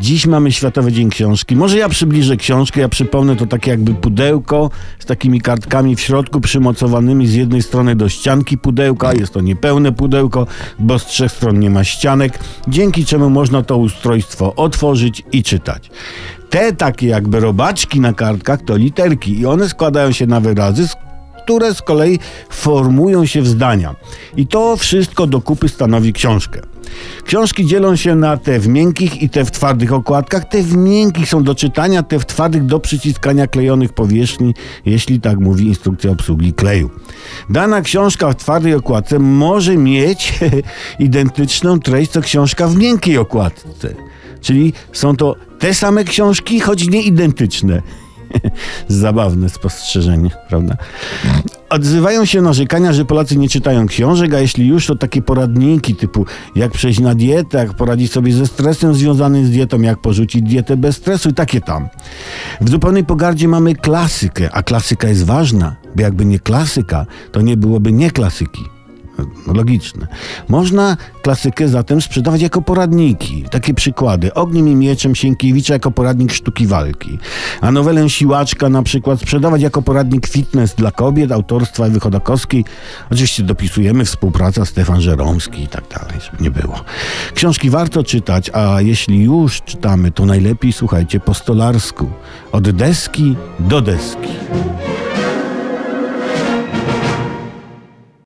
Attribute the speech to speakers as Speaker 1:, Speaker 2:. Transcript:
Speaker 1: Dziś mamy Światowy Dzień Książki. Może ja przybliżę książkę, ja przypomnę to takie jakby pudełko z takimi kartkami w środku przymocowanymi z jednej strony do ścianki pudełka. Jest to niepełne pudełko, bo z trzech stron nie ma ścianek, dzięki czemu można to ustrojstwo otworzyć i czytać. Te takie jakby robaczki na kartkach to literki i one składają się na wyrazy, które z kolei formują się w zdania. I to wszystko do kupy stanowi książkę. Książki dzielą się na te w miękkich i te w twardych okładkach. Te w miękkich są do czytania, te w twardych do przyciskania klejonych powierzchni, jeśli tak mówi instrukcja obsługi kleju. Dana książka w twardej okładce może mieć identyczną treść co książka w miękkiej okładce. Czyli są to te same książki, choć nie identyczne. Zabawne spostrzeżenie, prawda? Odzywają się narzekania, że Polacy nie czytają książek, a jeśli już, to takie poradniki typu jak przejść na dietę, jak poradzić sobie ze stresem związanym z dietą, jak porzucić dietę bez stresu i takie tam. W zupełnej pogardzie mamy klasykę, a klasyka jest ważna, bo jakby nie klasyka, to nie byłoby nie klasyki. No, logiczne. Można klasykę zatem sprzedawać jako poradniki. Takie przykłady. Ogniem i mieczem Sienkiewicza jako poradnik sztuki walki. A nowelę Siłaczka na przykład sprzedawać jako poradnik fitness dla kobiet autorstwa Ewy Chodakowskiej. Oczywiście dopisujemy współpraca Stefan Żeromski i tak dalej, żeby nie było. Książki warto czytać, a jeśli już czytamy, to najlepiej słuchajcie po stolarsku. Od deski do deski.